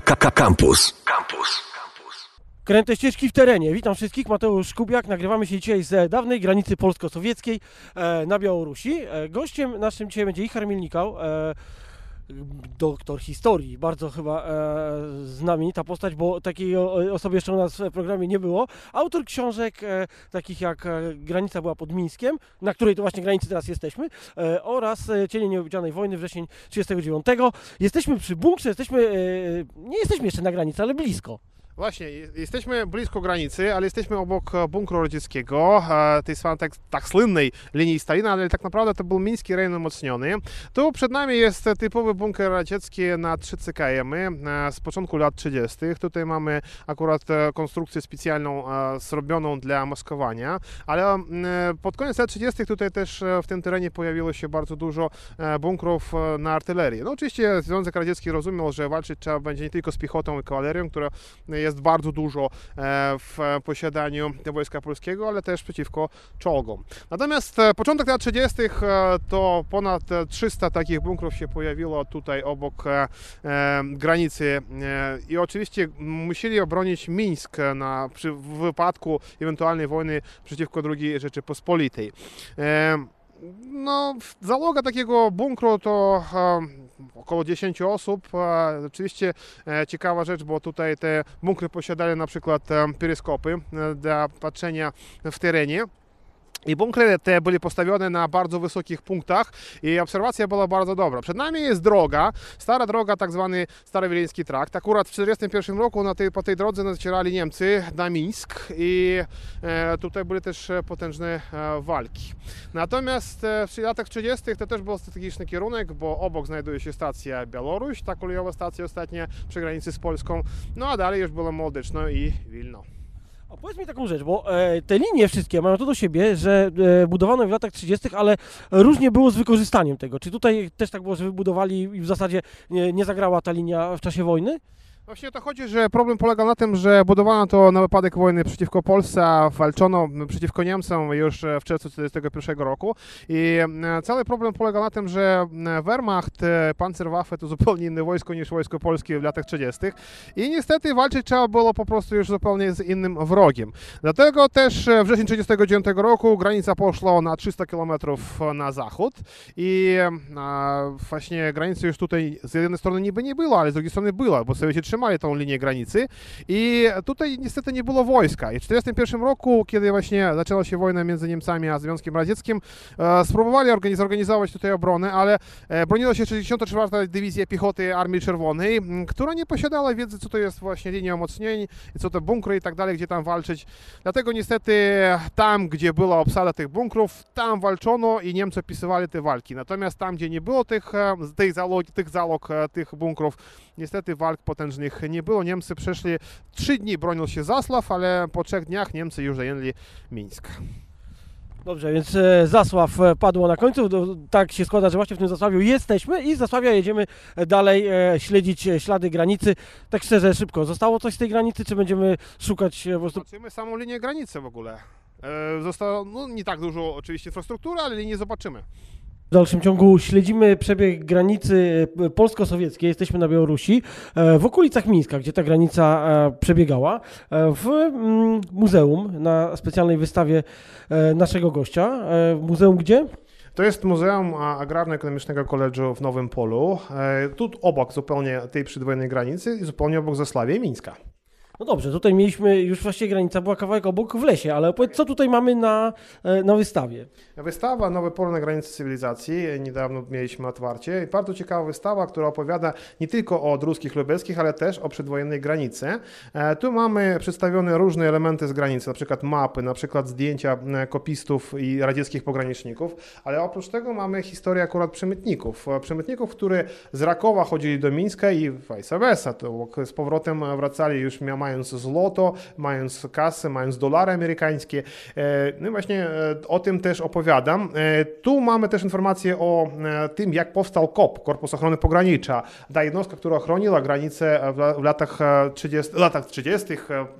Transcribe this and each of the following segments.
Campus. Campus. Kręte ścieżki w terenie. Witam wszystkich, Mateusz Kubiak. Nagrywamy się dzisiaj z dawnej granicy polsko-sowieckiej e, na Białorusi. E, gościem naszym dzisiaj będzie Ichar Milnikał, e, doktor historii. Bardzo chyba e, znamienita postać, bo takiej osoby jeszcze u nas w programie nie było. Autor książek e, takich jak e, Granica była pod Mińskiem, na której to właśnie granicy teraz jesteśmy, e, oraz e, Cienie Nieobliczalnej Wojny, wrzesień 39. Jesteśmy przy bunkrze, jesteśmy, e, nie jesteśmy jeszcze na granicy, ale blisko. Właśnie, je- jesteśmy blisko granicy, ale jesteśmy obok e, bunkru radzieckiego, e, tej tak, tak słynnej linii Stalina, ale tak naprawdę to był miński rejon umocniony. Tu przed nami jest typowy bunkier radziecki na 3 CKM e, z początku lat 30. Tutaj mamy akurat konstrukcję specjalną zrobioną dla maskowania, ale pod koniec lat 30. tutaj też w tym terenie pojawiło się bardzo dużo bunkrów na artylerię. No oczywiście Związek Radziecki rozumiał, że walczyć trzeba będzie nie tylko z piechotą i kawalerią, która jest bardzo dużo e, w posiadaniu Wojska Polskiego, ale też przeciwko czołgom. Natomiast e, początek lat 30. e, to ponad e, 300 takich bunkrów się pojawiło tutaj obok granicy i oczywiście musieli obronić Mińsk na, w wypadku ewentualnej wojny przeciwko II Rzeczypospolitej. E, no, załoga takiego bunkru to e, około 10 osób. E, oczywiście e, ciekawa rzecz, bo tutaj te bunkry posiadali na przykład e, peryskopy e, dla patrzenia w terenie. I bunkry te były postawione na bardzo wysokich punktach i obserwacja była bardzo dobra. Przed nami jest droga, stara droga, tak zwany Starowileński Trakt. Akurat w 1941 roku na tej, po tej drodze nacierali Niemcy na Mińsk i e, tutaj były też potężne e, walki. Natomiast e, w latach 30. to też był strategiczny kierunek, bo obok znajduje się stacja Białoruś, ta kolejowa stacja ostatnia przy granicy z Polską, no a dalej już było Mołdyczno i Wilno. A powiedz mi taką rzecz, bo e, te linie wszystkie mają to do siebie, że e, budowano w latach 30., ale różnie było z wykorzystaniem tego. Czy tutaj też tak było, że wybudowali i w zasadzie nie, nie zagrała ta linia w czasie wojny? Właśnie o to chodzi, że problem polegał na tym, że budowano to na wypadek wojny przeciwko Polsce, a walczono przeciwko Niemcom już w czerwcu 1941 roku. I e, cały problem polegał na tym, że e, Wehrmacht, e, Panzerwaffe to zupełnie inne wojsko niż wojsko polskie w latach 30. I niestety walczyć trzeba było po prostu już zupełnie z innym wrogiem. Dlatego też e, wrzesień 1939 roku granica poszła na 300 km na zachód i e, właśnie granicy już tutaj z jednej strony niby nie było, ale z drugiej strony była, bo Sowieci trzymali tą linię granicy i tutaj niestety nie było wojska. I w 1941 roku, kiedy właśnie zaczęła się wojna między Niemcami a Związkiem Radzieckim, e, spróbowali organiz- zorganizować tutaj obronę, ale e, broniła się 64. Dywizja Piechoty Armii Czerwonej, która nie posiadała wiedzy, co to jest właśnie linia umocnień, co to bunkry i tak dalej, gdzie tam walczyć. Dlatego niestety tam, gdzie była obsada tych bunkrów, tam walczono i Niemcy opisywali te walki. Natomiast tam, gdzie nie było tych, e, tych, zalog, tych zalog, tych bunkrów, niestety walk potężnych nie było. Niemcy przeszli, trzy dni bronił się Zasław, ale po trzech dniach Niemcy już zajęli Mińsk. Dobrze, więc e, Zasław e, padło na końcu. Tak się składa, że właśnie w tym Zasławiu jesteśmy i z Zasławia jedziemy e, dalej śledzić ślady granicy. Tak szczerze, szybko. Zostało coś z tej granicy, czy będziemy szukać po prostu... Zobaczymy samą linię granicy w ogóle. Zostało no, nie tak dużo oczywiście infrastruktury, ale linię zobaczymy. W dalszym ciągu śledzimy przebieg granicy e, polsko-sowieckiej. Jesteśmy na Białorusi, e, w okolicach Mińska, gdzie ta granica e, przebiegała, w mm, muzeum na specjalnej wystawie naszego gościa. Muzeum gdzie? To jest Muzeum Agrarno-Ekonomicznego Koledżu w Nowym Polu. Tu obok zupełnie tej przedwojennej granicy i zupełnie obok Zasławia i Mińska. No dobrze, tutaj mieliśmy, już właściwie granica była kawałek obok w lesie, ale opowiedz, co tutaj mamy na, e, na wystawie? Wystawa Nowe Pole na granicy cywilizacji. Niedawno mieliśmy otwarcie. Bardzo ciekawa wystawa, która opowiada nie tylko o druskich lubeckich, ale też o przedwojennej granicy. E, Tu mamy przedstawione różne elementy z granicy, na przykład mapy, na przykład zdjęcia e, kopistów i radzieckich pograniczników, ale oprócz tego mamy historię akurat przemytników. Przemytników, którzy z Rakowa chodzili do Mińska i vice versa. To z powrotem wracali już mia- mając złoto, mając kasę, mając dolary amerykańskie. E, No i właśnie e, o tym też opowiadam. E, Tu mamy też informacje o tym, jak powstał KOP, Korpus Ochrony Pogranicza. Ta jednostka, która chroniła granice w la- w latach e, 30, latach 30. e,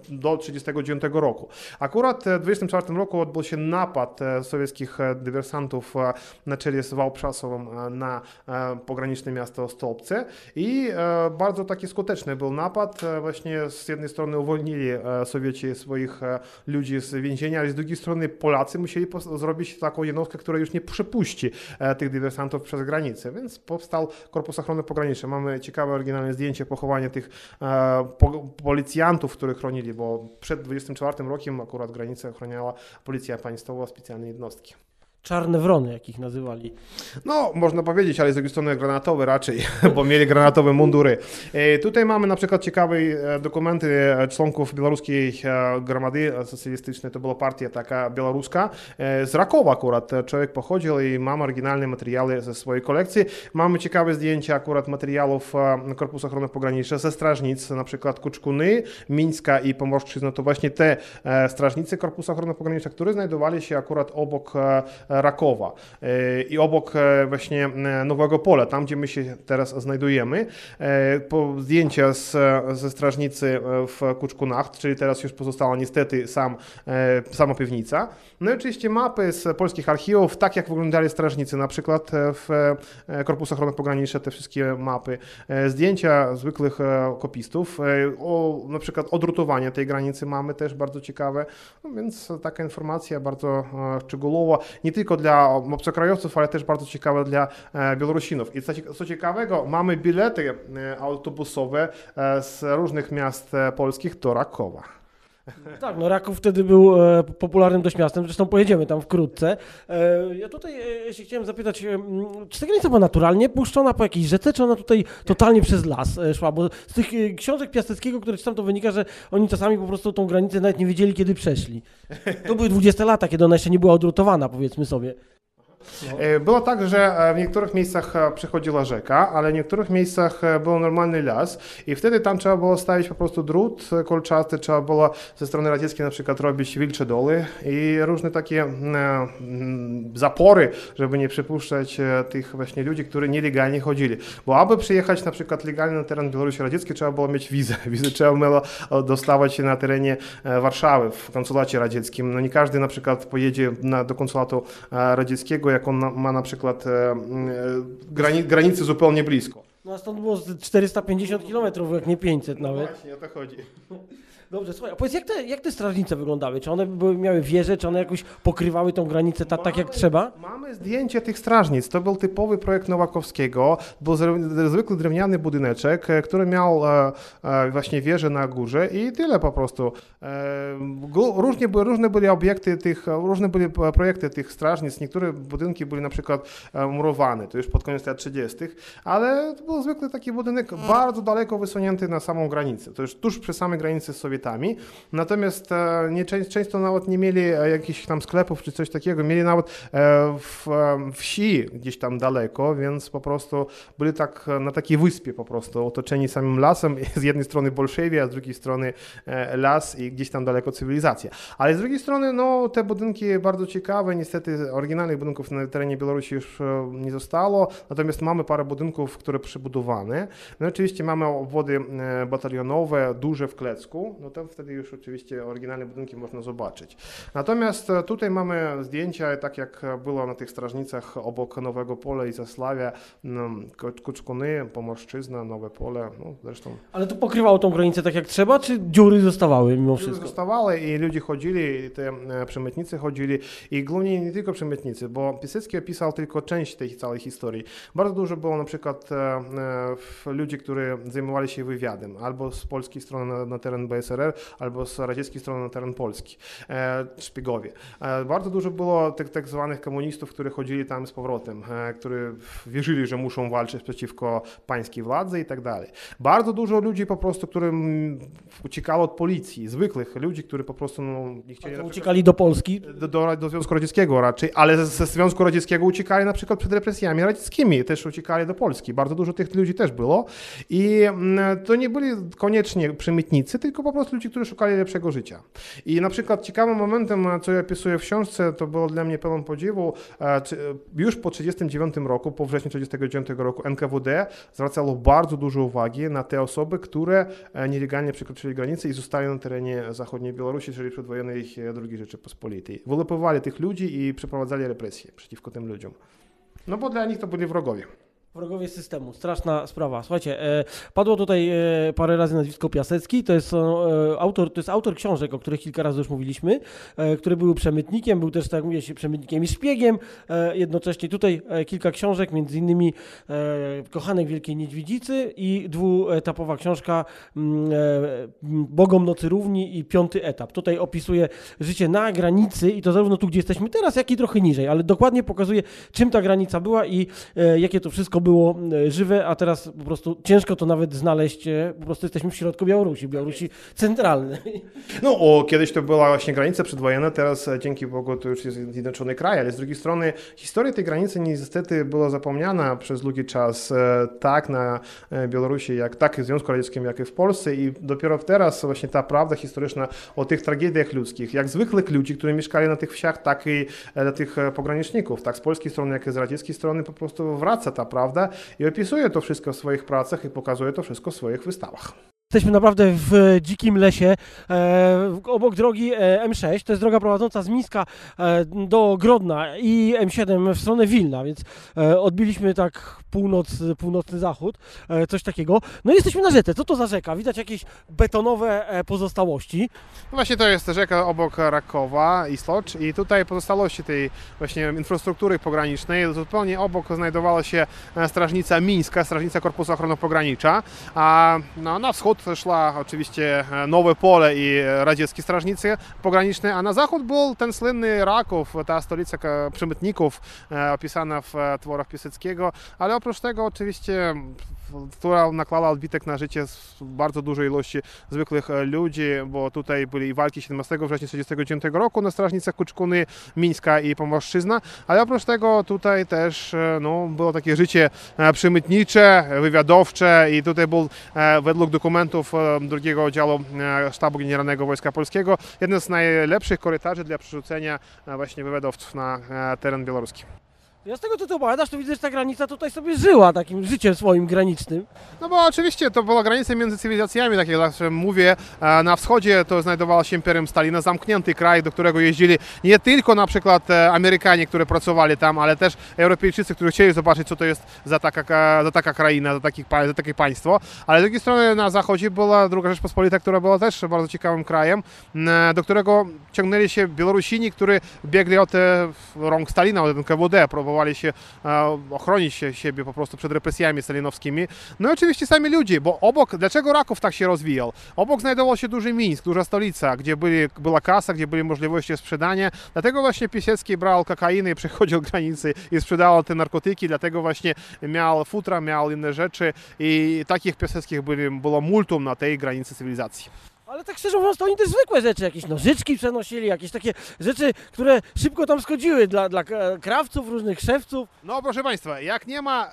do 39 roku. Akurat w 24 roku odbył się napad sowieckich dywersantów na czele z Wałbrzysowem e, na pograniczne miasto Stolpce i bardzo taki skuteczny był napad. Właśnie z jednej strony uwolnili e, Sowieci swoich e, ludzi z więzienia, ale z drugiej strony Polacy musieli zrobić taką jednostkę, która już nie przepuści e, tych dywersantów przez granicę, więc powstał Korpus Ochrony Pogranicznej. Mamy ciekawe oryginalne zdjęcie pochowania tych po, policjantów, których chronili, bo przed 24 rokiem akurat granicę ochroniała Policja Państwowa, specjalne jednostki. Czarne wrony, jak ich nazywali. No, można powiedzieć, ale z drugiej strony granatowe raczej, bo mieli granatowe mundury. E, Tutaj mamy na przykład ciekawe e, dokumenty e, członków białoruskiej gromady socjalistycznej, to była partia taka białoruska, z Rakowa akurat człowiek pochodził i mam oryginalne materiały ze swojej kolekcji. Mamy ciekawe zdjęcia akurat materiałów Korpusu Ochrony Pogranicznej ze strażnic, na przykład Kuczkuny, Mińska i Pomorszczyzna, to właśnie te strażnicy Korpusu Ochrony Pogranicznej, które znajdowali się akurat obok Rakowa e, i obok e, właśnie e, Nowego Pola, tam gdzie my się teraz znajdujemy. Zdjęcia z, ze strażnicy w Kuczkunach, czyli teraz już pozostała niestety sam, sama piwnica. No i oczywiście mapy z polskich archiwów, tak jak wyglądali strażnicy, na przykład w Korpusu Ochrony Pogranicznej, te wszystkie mapy, zdjęcia zwykłych kopistów, o, na przykład odrutowanie tej granicy mamy też bardzo ciekawe, no więc taka informacja bardzo szczegółowa, nie tylko dla obcokrajowców, ale też bardzo ciekawa dla e, Białorusinów. I co, cie- co ciekawego, mamy bilety e, autobusowe e, z różnych miast polskich do Rakowa. Tak, no Raków wtedy był e, popularnym dość miastem, zresztą pojedziemy tam wkrótce. E, ja tutaj e, się chciałem zapytać, e, czy ta granica była naturalnie puszczona po jakiejś rzece, czy ona tutaj totalnie przez las e, szła? Bo z tych e, książek Piaseckiego, które czytam, to wynika, że oni czasami po prostu tą granicę nawet nie wiedzieli, kiedy przeszli. To były 20 lata, kiedy ona jeszcze nie była odrutowana, powiedzmy sobie. E, Było tak, że e, w niektórych miejscach e, przechodziła rzeka, ale w niektórych miejscach był normalny las i wtedy tam trzeba było stawić po prostu drut kolczasty, trzeba było ze strony radzieckiej na przykład robić wilcze doły i różne takie e, mm, zapory, żeby nie przypuszczać tych właśnie ludzi, którzy nielegalnie chodzili. Bo aby przyjechać na przykład legalnie na teren Białorusi Radzieckiej, trzeba było mieć wizę. Wizę trzeba było dostawać na terenie Warszawy, w konsulacie radzieckim. No nie każdy na przykład pojedzie na, do konsulatu radzieckiego, jak on ma na przykład e, e, grani, granicy zupełnie blisko. No a stąd było z 450 km, jak nie 500 nawet. Właśnie o to chodzi. Dobrze, słuchaj, a powiedz, jak te, jak te strażnice wyglądały? Czy one były, miały wieże, czy one jakoś pokrywały tą granicę ta, tak jak Mamy- trzeba? Mamy zdjęcie tych strażnic. To był typowy projekt Nowakowskiego. Był zwykły drewniany budyneczek, e, który miał e, e, właśnie wieżę na górze i tyle po prostu. E, różnie, były- różne były obiekty tych, różne były projekty tych strażnic. Niektóre budynki były na przykład murowane, to już pod koniec lat 30., ale to był zwykły taki budynek bardzo daleko wysunięty na samą granicę. To już tuż przy samej granicy z Sowietami. Natomiast e, nie, często, nawet nie mieli e, jakichś tam sklepów czy coś takiego. Mieli nawet e, w wsi gdzieś tam daleko, więc po prostu byli tak na takiej wyspie po prostu, otoczeni samym lasem. Z jednej strony Bolszewia, a z drugiej strony las i gdzieś tam daleko cywilizacja. Ale z drugiej strony, no, te budynki bardzo ciekawe. Niestety oryginalnych budynków na terenie Białorusi już nie zostało, natomiast mamy parę budynków, które przebudowane. No oczywiście mamy obwody batalionowe, duże w Klecku, no to wtedy już oczywiście oryginalne budynki można zobaczyć. Natomiast e, tutaj mamy zdjęcia, tak jak było na tych strażnicach obok Nowego Pola i Zasławia, Ko- Kuczkuny, Pomorszczyzna, Nowe Pole, no zresztą Ale to pokrywało tą granicę tak jak trzeba, czy dziury zostawały mimo wszystko? zostawały i ludzie chodzili, i te e, przemytnicy chodzili i głównie nie tylko przemytnicy, bo Piasecki opisał tylko część tej całej historii. Bardzo dużo było na przykład e, ludzi, którzy zajmowali się wywiadem, albo z polskiej strony na, na teren Albo z radzieckiej strony na teren Polski, e, szpiegowie. E, bardzo dużo było tych tak zwanych komunistów, którzy chodzili tam z powrotem, e, którzy wierzyli, że muszą walczyć przeciwko pańskiej władzy i tak dalej. Bardzo dużo ludzi po prostu, którym uciekało od policji, zwykłych ludzi, którzy po prostu no, nie chcieli Uciekali do Polski. do, do, do Związku Radzieckiego raczej, ale ze, ze Związku Radzieckiego uciekali na przykład przed represjami radzieckimi, też uciekali do Polski. Bardzo dużo tych ludzi też było. I mm, to nie byli koniecznie przemytnicy, tylko po prostu ludzie, którzy szukali lepszego życia. I na przykład ciekawym momentem, co ja opisuję w książce, to było dla mnie pełen podziwu, e, czy- już po 1939 roku, po wrześniu 1939 roku NKWD zwracało bardzo dużo uwagi na te osoby, które e, nielegalnie przekroczyli granicę i zostali na terenie zachodniej Białorusi, czyli przedwojennej e, II Rzeczypospolitej. Wyłapywali tych ludzi i przeprowadzali represje przeciwko tym ludziom. No bo dla nich to byli wrogowie. Wrogowie systemu, straszna sprawa. Słuchajcie, e, padło tutaj e, parę razy nazwisko Piasecki, to jest, e, autor, to jest autor książek, o których kilka razy już mówiliśmy, e, który był przemytnikiem, był też, tak mówię, przemytnikiem i szpiegiem e, jednocześnie. Tutaj e, kilka książek, między innymi Kochanek Wielkiej Niedźwiedzicy i dwuetapowa książka mm, Bogom Nocy Równi i piąty etap. Tutaj opisuje życie na granicy i to zarówno tu, gdzie jesteśmy teraz, jak i trochę niżej, ale dokładnie pokazuje, czym ta granica była i jakie to wszystko było e, żywe, a teraz po prostu ciężko to nawet znaleźć, e, po prostu jesteśmy w środku Białorusi, Białorusi centralnej. No, o, kiedyś to była właśnie granica przedwojenna, teraz e, dzięki Bogu to już jest zjednoczony kraj, ale z drugiej strony historia tej granicy niestety była zapomniana przez długi czas, tak na Białorusi, jak tak w Związku Radzieckim, jak i w Polsce i dopiero teraz właśnie ta prawda historyczna o tych tragediach ludzkich, jak zwykłych ludzi, którzy mieszkali na tych wsiach, tak i dla tych pograniczników, tak z polskiej strony, jak i z radzieckiej strony po prostu wraca ta prawda i opisuje to wszystko w swoich pracach i pokazuje to wszystko w swoich wystawach. Jesteśmy naprawdę w dzikim lesie, e, obok drogi e, M6, to jest droga prowadząca z Mińska e, do Grodna i M7 w stronę Wilna, więc e, odbiliśmy tak północ, północny zachód, e, coś takiego. No i jesteśmy na rzece, co to za rzeka? Widać jakieś betonowe e, pozostałości. Właśnie to jest rzeka obok Rakowa, Islocz i tutaj pozostałości tej właśnie infrastruktury pogranicznej. Zupełnie obok znajdowała się e, strażnica mińska, strażnica Korpusu Ochrony Pogranicza, a no, na wschód szła oczywiście e, Nowe Pole i e, radzieckie strażnicy pograniczne, a na zachód był ten słynny Raków, ta stolica przemytników e, opisana w tworach Piaseckiego, ale oprócz tego oczywiście która naklała odbitek na życie bardzo dużej ilości zwykłych e, ludzi, bo tutaj byli walki 17 września 1939 roku na strażnicach Kuczkuny, Mińska i Pomorszczyzna, ale oprócz tego tutaj też e, no, było takie życie e, przemytnicze, wywiadowcze i tutaj był według dokumentów drugiego oddziału Sztabu Generalnego Wojska Polskiego jeden z najlepszych korytarzy dla przerzucenia właśnie wywiadowców na teren białoruski. Ja z tego, co ty opowiadasz, to widzę, że ta granica tutaj sobie żyła takim życiem swoim granicznym. No bo oczywiście to była granica między cywilizacjami, tak jak mówię. E, Na wschodzie to znajdowało się Imperium Stalina, zamknięty kraj, do którego jeździli nie tylko na przykład e, Amerykanie, którzy pracowali tam, ale też Europejczycy, którzy chcieli zobaczyć, co to jest za taka, ka- za taka kraina, za, takich, pa- za takie państwo. Ale z drugiej strony na zachodzie była druga Rzeczpospolita, która była też bardzo ciekawym krajem, m, do którego ciągnęli się Białorusini, którzy biegli od e, rąk Stalina, od NKWD, próbowali się e, ochronić się, siebie po prostu przed represjami stalinowskimi. No i oczywiście sami ludzie, bo obok, dlaczego Raków tak się rozwijał? Obok znajdował się duży Mińsk, duża stolica, gdzie byli, była kasa, gdzie były możliwości sprzedania. Dlatego właśnie Piasecki brał kokainę i przechodził granice i sprzedawał te narkotyki, dlatego właśnie miał futra, miał inne rzeczy i takich Piaseckich byli, było multum na tej granicy cywilizacji. Ale tak szczerze mówiąc, to oni też zwykłe rzeczy, jakieś nożyczki przenosili, jakieś takie rzeczy, które szybko tam schodziły dla, dla krawców, różnych szewców. No proszę Państwa, jak nie ma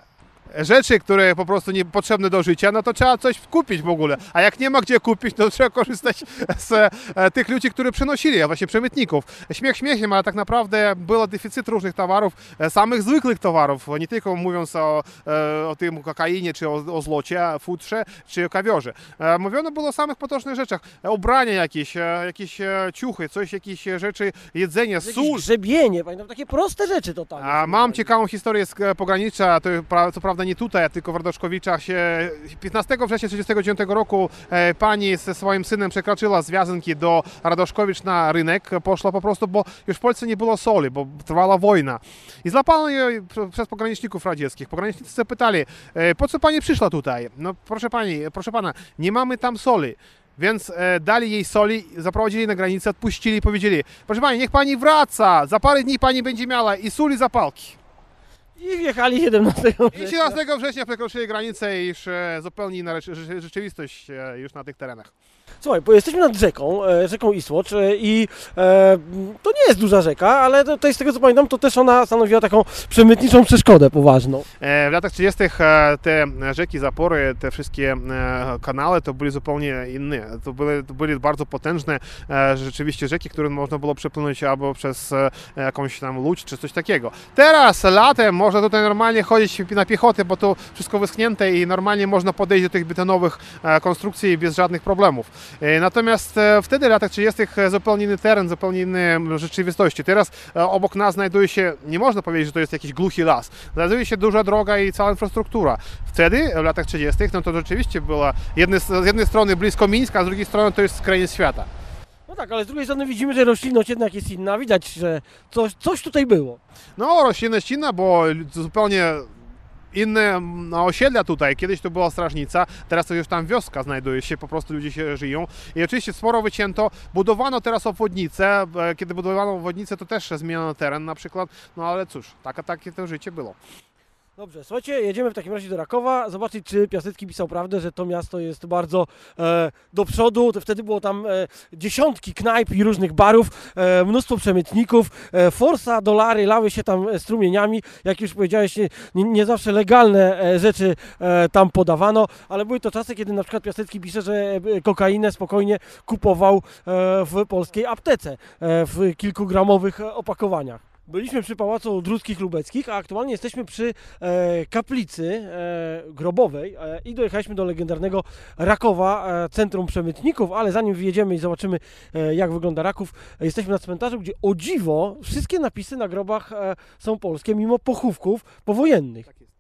rzeczy, które po prostu nie potrzebne do życia, no to trzeba coś kupić w ogóle. A jak nie ma gdzie kupić, to trzeba korzystać z e, tych ludzi, którzy przenosili, a właśnie przemytników. Śmiech śmiechem, ale tak naprawdę był deficyt różnych towarów, e, samych zwykłych towarów, nie tylko mówiąc o, e, o tym kokainie, czy o, o zlocie, futrze, czy o kawiorze. Mówiono było o samych potocznych rzeczach. Ubrania jakieś, jakieś ciuchy, coś, jakieś rzeczy, jedzenie, sól. grzebienie, pamiętam, takie proste rzeczy totalnie. A mam ciekawą historię z pogranicza, to co prawda nie tutaj, tylko w Radoszkowiczach. Się 15 września 1939 roku e, pani ze swoim synem przekroczyła z Wiazynki do Radoszkowicz na rynek. Poszła po prostu, bo już w Polsce nie było soli, bo trwała wojna. I złapano prze- przez pograniczników radzieckich. Pogranicznicy zapytali, e, po co pani przyszła tutaj? No proszę pani, proszę pana, nie mamy tam soli. Więc e, dali jej soli, zaprowadzili na granicę, odpuścili i powiedzieli, proszę pani, niech pani wraca, za parę dni pani będzie miała i sól i zapałki. I wjechali 17 I września. 17 września przekroczyli granicę i już e, zupełnie inna rzecz- rze- rzeczywistość e, już na tych terenach. Słuchaj, jesteśmy nad rzeką, e, rzeką Isłocz e, i e, to nie jest duża rzeka, ale jest z tego co pamiętam, to też ona stanowiła taką przemytniczą przeszkodę poważną. E, W latach 30. e, te rzeki, zapory, te wszystkie kanały to były zupełnie inne. To były, to były bardzo potężne rzeczywiście rzeki, które można było przepłynąć albo przez jakąś tam łódź czy coś takiego. Teraz latem można tutaj normalnie chodzić na piechotę, bo to wszystko wyschnięte i normalnie można podejść do tych betonowych konstrukcji bez żadnych problemów. E, Natomiast e, wtedy w latach 30. zupełnie inny teren, zupełnie inne rzeczywistości. Teraz e, obok nas znajduje się, nie można powiedzieć, że to jest jakiś głuchy las, znajduje się duża droga i cała infrastruktura. Wtedy, w latach 30., no to rzeczywiście była jedne, z jednej strony blisko Mińska, a z drugiej strony to jest krainiec świata. No tak, ale z drugiej strony widzimy, że roślinność jednak jest inna, widać, że coś, coś tutaj było. No, roślinność inna, bo zupełnie inne no, osiedla tutaj. Kiedyś to była strażnica, teraz to już tam wioska znajduje się, po prostu ludzie się żyją. I oczywiście sporo wycięto. Budowano teraz obwodnicę. E, Kiedy budowano obwodnicę, to też zmieniono teren na przykład. No ale cóż, takie to życie było. Dobrze, słuchajcie, jedziemy w takim razie do Rakowa, zobaczyć czy Piasecki pisał prawdę, że to miasto jest bardzo e, do przodu, to wtedy było tam e, dziesiątki knajp i różnych barów, e, mnóstwo przemytników, e, forsa, dolary lały się tam e, strumieniami, jak już powiedziałeś, nie, nie, zawsze legalne e, rzeczy e, tam podawano, ale były to czasy, kiedy na przykład Piasecki pisze, że e, kokainę spokojnie kupował e, w polskiej aptece e, w kilkugramowych opakowaniach. Byliśmy przy Pałacu Druckich Lubeckich, a aktualnie jesteśmy przy e, kaplicy e, grobowej e, i dojechaliśmy do legendarnego Rakowa, e, centrum przemytników, ale zanim wjedziemy i zobaczymy e, jak wygląda Raków, jesteśmy na cmentarzu, gdzie o dziwo wszystkie napisy na grobach e, są polskie, mimo pochówków powojennych. E,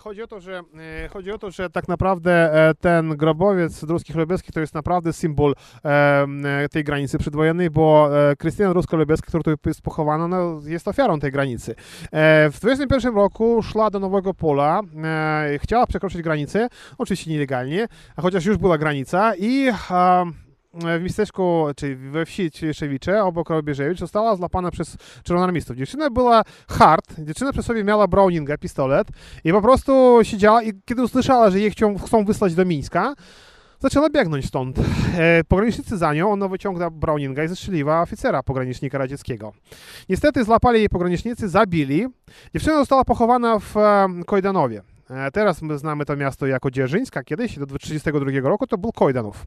Chodzi o to, że, e, chodzi o to, że tak naprawdę e, ten grobowiec Druskich Lubeckich to jest naprawdę symbol e, e, tej granicy przedwojennej, bo e, Krystyna Rusko-Lubecka, która tu jest pochowana, no, jest ofiarą tej granicy. E, W 21 roku szła do Nowego Pola, e, chciała przekroczyć granicę, oczywiście nielegalnie, chociaż już była granica i w miasteczku, czy we wsi Cieszewicze, obok Robieżewicz, została złapana przez czerwonoarmistów. Dziewczyna była hard, dziewczyna przy sobie miała Browninga, pistolet i po prostu siedziała i kiedy usłyszała, że jej chcą, chcą wysłać do Mińska, zaczęła biegnąć stąd. E, pogranicznicy za nią, ona wyciąga Browninga i zestrzeliła oficera pogranicznika radzieckiego. Niestety złapali jej pogranicznicy, zabili. Dziewczyna została pochowana w Kojdanowie. E, Teraz my znamy to miasto jako Dzierżyńsk, a kiedyś do 1932 roku to był Kojdanów.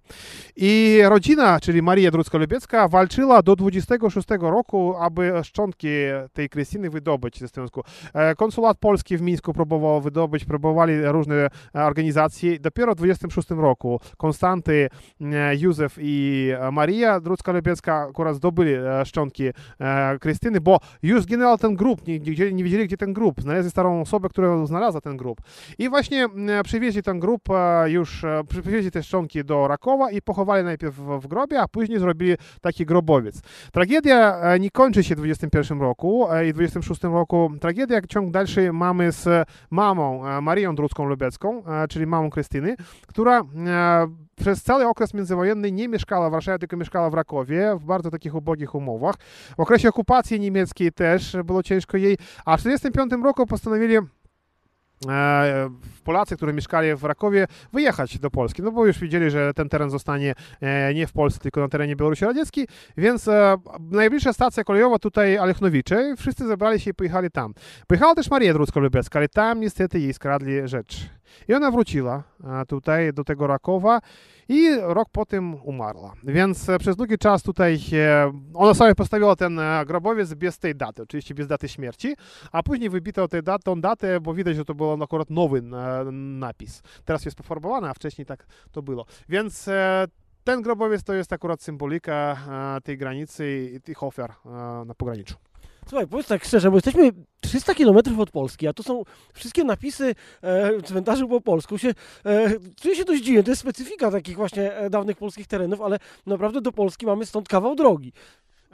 I rodzina, czyli Maria Drucko-Lubiecka, walczyła do 26 roku, aby szczątki tej Krystyny wydobyć ze związku. E, Konsulat polski w Mińsku próbował wydobyć, próbowali różne e, organizacje. Dopiero w 26 roku Konstanty, Józef i Maria Drucka-Lubiecka akurat zdobyli szczątki Krystyny, bo już zginął ten grób, nie, nigdzie, nie wiedzieli, gdzie ten grób. Znaleźli starą osobę, która znalazła ten grób. I właśnie e, przywieźli grób e, już, e, przy- przywieźli te szczątki do Rakowa i pochowali najpierw w, grobie, a później zrobili taki grobowiec. Tragedia e, nie kończy się w 21 roku e, i w 26 roku. Tragedia ciąg dalszy mamy z mamą Marią Drucką-Lubiecką, e, czyli mamą Krystyny, która przez cały okres międzywojenny nie mieszkała w Warszawie, tylko mieszkała w Rakowie, w bardzo takich ubogich umowach. W okresie okupacji niemieckiej też było ciężko jej, a w 1945 roku postanowili Polacy, którzy mieszkali w Rakowie, wyjechać do Polski, no bo już widzieli, że ten teren zostanie e, nie w Polsce, tylko na terenie Białorusi Radzieckiej, więc e, najbliższa stacja kolejowa tutaj Alechnowicz, wszyscy zebrali się i pojechali tam. Pojechała też Maria Drucko-Lubecka, ale tam niestety jej skradli rzecz. I ona wróciła e, tutaj do tego Rakowa i rok po tym umarła. Więc e, przez długi czas tutaj ona sobie postawiła ten e, grobowiec bez tej daty, oczywiście bez daty śmierci, a później wybito tę dat, datę, bo widać, że to był akurat nowy napis. Teraz jest pofarbowane, a wcześniej tak to było. Więc ten grobowiec to jest akurat symbolika tej granicy i tych ofiar na pograniczu. Słuchaj, powiedz tak szczerze, bo jesteśmy 300 km od Polski, a to są wszystkie napisy e, cmentarzy po polsku. Się, e, czuję się dość dziwnie, to jest specyfika takich właśnie e, dawnych polskich terenów, ale naprawdę do Polski mamy stąd kawał drogi.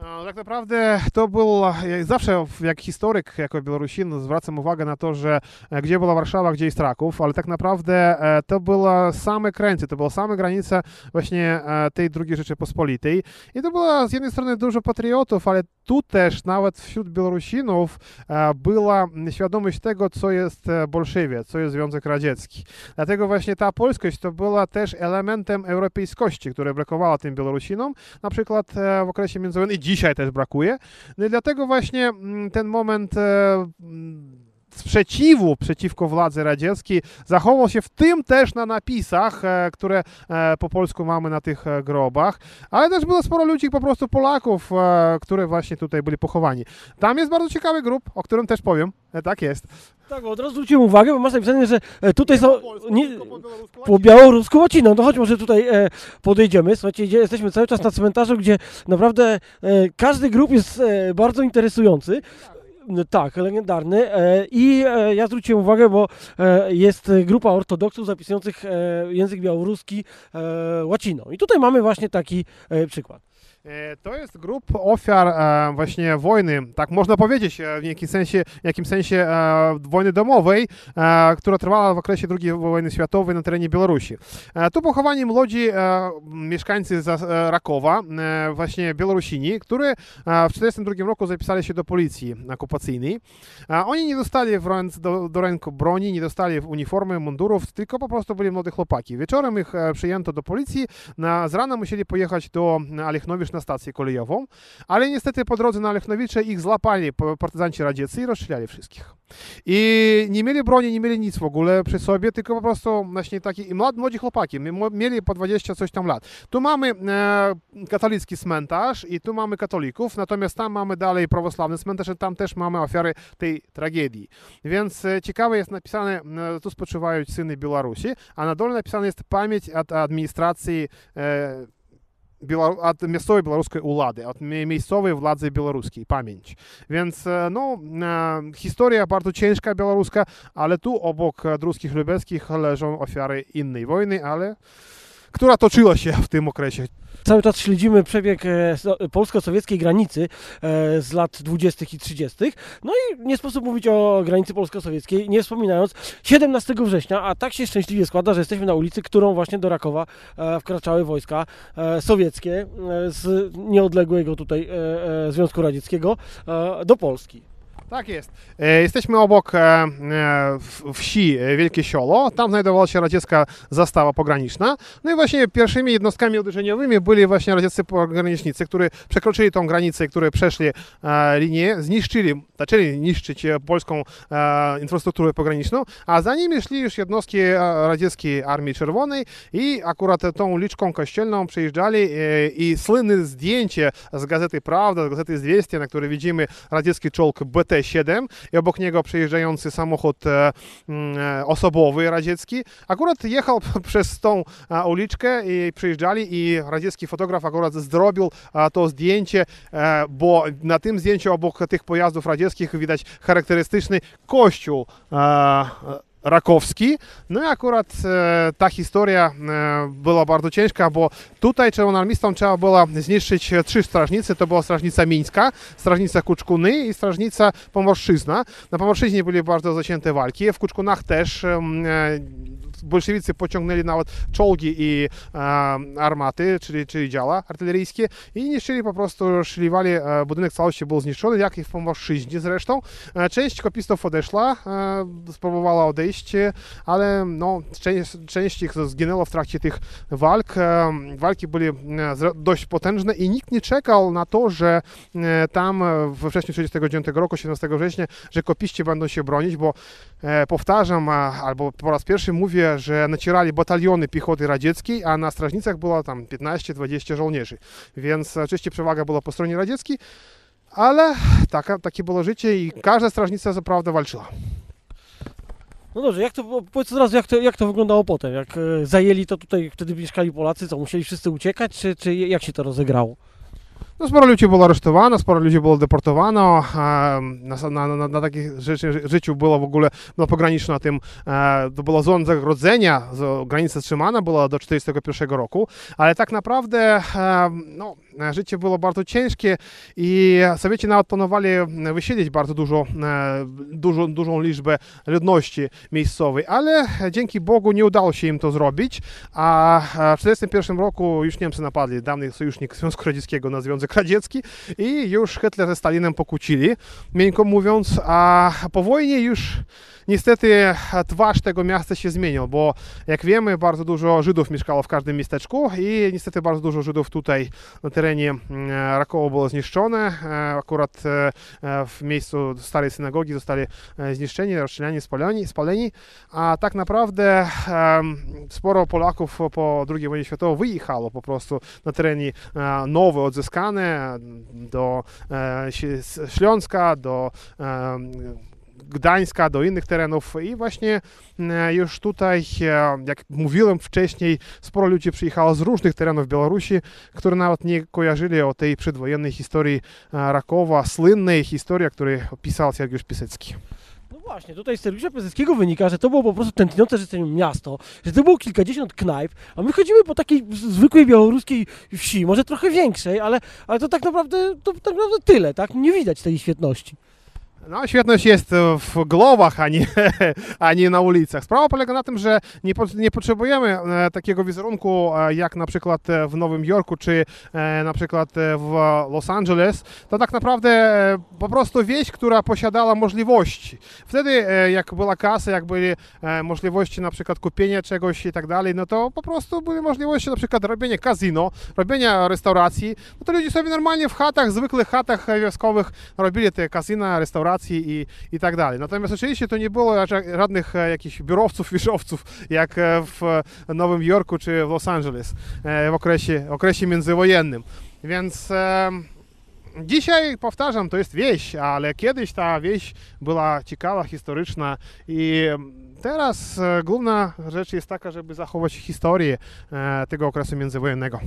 A, Tak naprawdę to był, ja zawsze jak historyk, jako Białorusin zwracam uwagę na to, że e, gdzie była Warszawa, gdzie jest Kraków, ale tak naprawdę e, to była same krańce, to była same granice właśnie e, tej drugiej Rzeczypospolitej i to było z jednej strony dużo patriotów, ale tu też nawet wśród Białorusinów e, była świadomość tego, co jest e, bolszewie, co jest Związek Radziecki. Dlatego właśnie ta polskość to była też elementem europejskości, które brakowało tym Białorusinom, na przykład e, w okresie międzywojennym dzisiaj też brakuje. No i dlatego właśnie mm, ten moment e, mm, sprzeciwu przeciwko władzy radzieckiej zachował się w tym też na napisach, e, które e, po polsku mamy na tych e, grobach, ale też było sporo ludzi, po prostu Polaków, które właśnie tutaj byli pochowani. Tam jest bardzo ciekawy grób, o którym też powiem. Tak jest. Tak, od razu zwróciłem uwagę, bo masz napisane, że tutaj są nie, po białorusku łaciną. No chodź może tutaj podejdziemy. Słuchajcie, jesteśmy cały czas na cmentarzu, gdzie naprawdę każdy grób jest bardzo interesujący. No Tak, legendarny. E, I e, ja zwróciłem uwagę, bo e, jest grupa ortodoksów zapisujących język białoruski łaciną. I tutaj mamy właśnie taki przykład. E, To jest grup ofiar e, właśnie wojny, tak można powiedzieć, e, w jakim sensie, w jakim sensie wojny domowej, która trwała w okresie II wojny światowej na terenie Białorusi. Tu pochowani młodzi mieszkańcy Rakowa, właśnie Białorusini, którzy w 1942 roku zapisali się do policji okupacyjnej. Oni nie dostali w do, do ręku broni, nie dostali uniformy, mundurów, tylko po prostu byli młode chłopaki. Wieczorem ich przyjęto do policji, na, z rana musieli pojechać do Alechonowic na stację kolejową, ale niestety po drodze na Alechonowicze ich złapali partyzanci radzieccy i wszystkich. I nie mieli broni, nie mieli nic w ogóle przy sobie, tylko po prostu właśnie taki i młod, młodzi chłopaki, mi- mieli po 20 coś tam lat. Tu mamy e, katolicki cmentarz i tu mamy katolików, natomiast tam mamy dalej prawosławny cmentarz i tam też mamy ofiary tej tragedii. Więc e, ciekawe jest napisane, e, tu spoczywają syny Białorusi, a na dole napisane jest pamięć od administracji e, Біла... от місцевої білоруської улади, от мі- місцевої влади білоруської, пам'ять. Więc e, no, e, historia bardzo ciężka białoruska, ale tu obok e, druskich lubeckich leżą ofiary innej wojny, ale która toczyła się w tym okresie. Cały czas śledzimy przebieg e, so- polsko-sowieckiej granicy e, z lat 20. i 30. No i nie sposób mówić o granicy polsko-sowieckiej, nie wspominając 17 września, a tak się szczęśliwie składa, że jesteśmy na ulicy, którą właśnie do Rakowa e, wkraczały wojska sowieckie z nieodległego tutaj Związku Radzieckiego do Polski. Tak jest. E, jesteśmy obok e, e, wsi Wielkie Siolo. Tam znajdowała się radziecka zastawa pograniczna. No i właśnie pierwszymi jednostkami uderzeniowymi byli właśnie radzieccy pogranicznicy, którzy przekroczyli tą granicę, które przeszli linię, zniszczyli, zaczęli niszczyć polską infrastrukturę pograniczną, a za nimi szli już jednostki radzieckiej Armii Czerwonej i akurat tą uliczką kościelną przejeżdżali i słynne zdjęcie z gazety Prawda, z gazety Zwiestia, na której widzimy radziecki czołg BT BT-7 i obok niego przejeżdżający samochód e, mm, e, osobowy radziecki. Akurat jechał przez tą e, uliczkę i przyjeżdżali i radziecki fotograf akurat zrobił to zdjęcie, bo na tym zdjęciu obok tych pojazdów radzieckich widać charakterystyczny kościół Rakowski. No i akurat e, ta historia e, była bardzo ciężka, bo tutaj czerwonoarmistom trzeba było zniszczyć e, trzy strażnice. To była strażnica Mińska, strażnica Kuczkuny i strażnica Pomorszczyzna. Na Pomorszczyźnie były bardzo zacięte walki, w Kuczkunach też em, e, bolszewicy pociągnęli nawet czołgi i e, armaty, czyli, czyli działa artyleryjskie i niszczyli po prostu, szliwali, e, budynek całości był zniszczony, jak i w Pomorszczyźnie zresztą. E, Część kopistów odeszła, e, spróbowała odejść, ale no, część, część ich zginęło w trakcie tych walk. E, Walki były e, dość potężne i nikt nie czekał na to, że e, tam we wrześniu 1939 roku, 17 września, że kopiści będą się bronić, bo powtarzam, albo po raz pierwszy mówię, że nacierali bataliony piechoty radzieckiej, a na strażnicach było tam 15-20 żołnierzy. Więc oczywiście przewaga była po stronie radzieckiej, ale taka, takie było życie i każda strażnica zaprawdę walczyła. No dobrze, jak to, powiedz od razu, jak to, jak to wyglądało potem? Jak e, zajęli to tutaj, wtedy mieszkali Polacy, co musieli wszyscy uciekać, czy, czy jak się to rozegrało? Ludzi było deportowano. e, Na, na, na, na takich rzeczy, życiu było w ogóle no, pograniczne tym, e, była zona zagrodzenia, granica trzymana była do 1941 roku, ale tak naprawdę e, no, e, życie było bardzo ciężkie i Sowieci nawet planowali wysilić bardzo dużo, dużo, dużą liczbę ludności miejscowej, ale dzięki Bogu nie udało się im to zrobić, a w 1941 roku już Niemcy napadli, dawny sojusznik Związku Radzieckiego na Związek Radziecki i już Hitler ze Stalinem pokłócili, miękko mówiąc, a po wojnie już niestety twarz tego miasta się zmienił, bo jak wiemy, bardzo dużo Żydów mieszkało w każdym miasteczku i niestety bardzo dużo Żydów tutaj na terenie mm, Rakowa było zniszczone. E, Akurat e, e, w miejscu starej synagogi zostali e, zniszczeni, rozstrzelani, spaleni, spaleni. A tak naprawdę sporo Polaków po II wojnie światowej wyjechało po prostu na terenie e, nowe, odzyskane do e, Śląska, do Gdańska, do innych terenów i właśnie e, już tutaj, e, jak mówiłem wcześniej, sporo ludzi przyjechało z różnych terenów Białorusi, które nawet nie kojarzyli o tej przedwojennej historii e, Rakowa, słynnej historii, której opisał Sergiusz Pisecki. No właśnie, tutaj z Sergiusza Piaseckiego wynika, że to było po prostu tętniące życiem miasto, że to było kilkadziesiąt knajp, a my chodzimy po takiej zwykłej białoruskiej wsi, może trochę większej, ale, ale to tak naprawdę, to tak naprawdę tyle, tak? Nie widać tej świetności. No, świetność jest e, w głowach, a nie, a nie na ulicach. Sprawa polega na tym, że nie, nie potrzebujemy e, takiego wizerunku e, jak na przykład w Nowym Jorku czy na przykład w Los Angeles. To tak naprawdę po prostu wieś, która posiadała możliwości. Wtedy jak była kasa, jak były możliwości na przykład kupienia czegoś i tak dalej, no to po prostu były możliwości na przykład robienia kazino, robienia restauracji. No to ludzie sobie normalnie w chatach, zwykłych chatach wioskowych robili te kasyna, restauracje i, i tak dalej. Natomiast oczywiście to nie było ża- żadnych e, jakichś biurowców, wieżowców, jak e, w Nowym Jorku czy w Los Angeles e, w okresie, okresie międzywojennym. Więc dzisiaj, powtarzam, to jest wieś, ale kiedyś ta wieś była ciekawa, historyczna i teraz główna rzecz jest taka, żeby zachować historię tego okresu międzywojennego.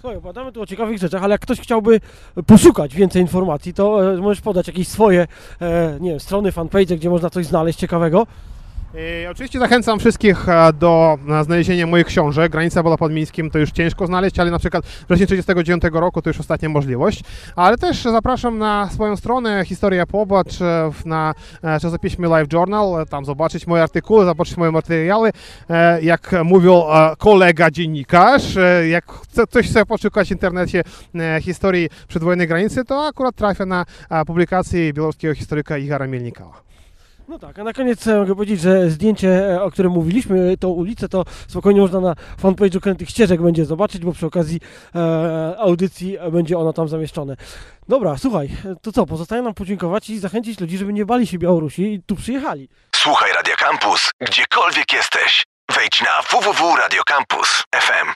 Słuchaj, opowiadamy tu o ciekawych rzeczach, ale jak ktoś chciałby poszukać więcej informacji, to e, możesz podać jakieś swoje, e, nie wiem, strony, fanpage, gdzie można coś znaleźć ciekawego. I oczywiście zachęcam wszystkich e, do e, znalezienia moich książek. Granica była pod Mińskim, to już ciężko znaleźć, ale na przykład września 1939 roku to już ostatnia możliwość. Ale też zapraszam na swoją stronę Historia Pobacz e, na czasopiśmie Live Journal. Tam zobaczyć moje artykuły, zobaczyć moje materiały. Jak mówił kolega dziennikarz, jak ktoś chce poszukać w internecie historii przedwojennej granicy, to akurat trafia na publikację białoruskiego historyka Igora Mielnikowa. No tak, a na koniec e, mogę powiedzieć, że zdjęcie, e, o którym mówiliśmy, tą ulicę, to spokojnie można na fanpage'u Krętych Ścieżek będzie zobaczyć, bo przy okazji e, audycji będzie ono tam zamieszczone. Dobra, słuchaj, e, to co, pozostaje nam podziękować i zachęcić ludzi, żeby nie bali się Białorusi i tu przyjechali. Słuchaj Radio Campus, gdziekolwiek jesteś. Wejdź na www.radiocampus.fm.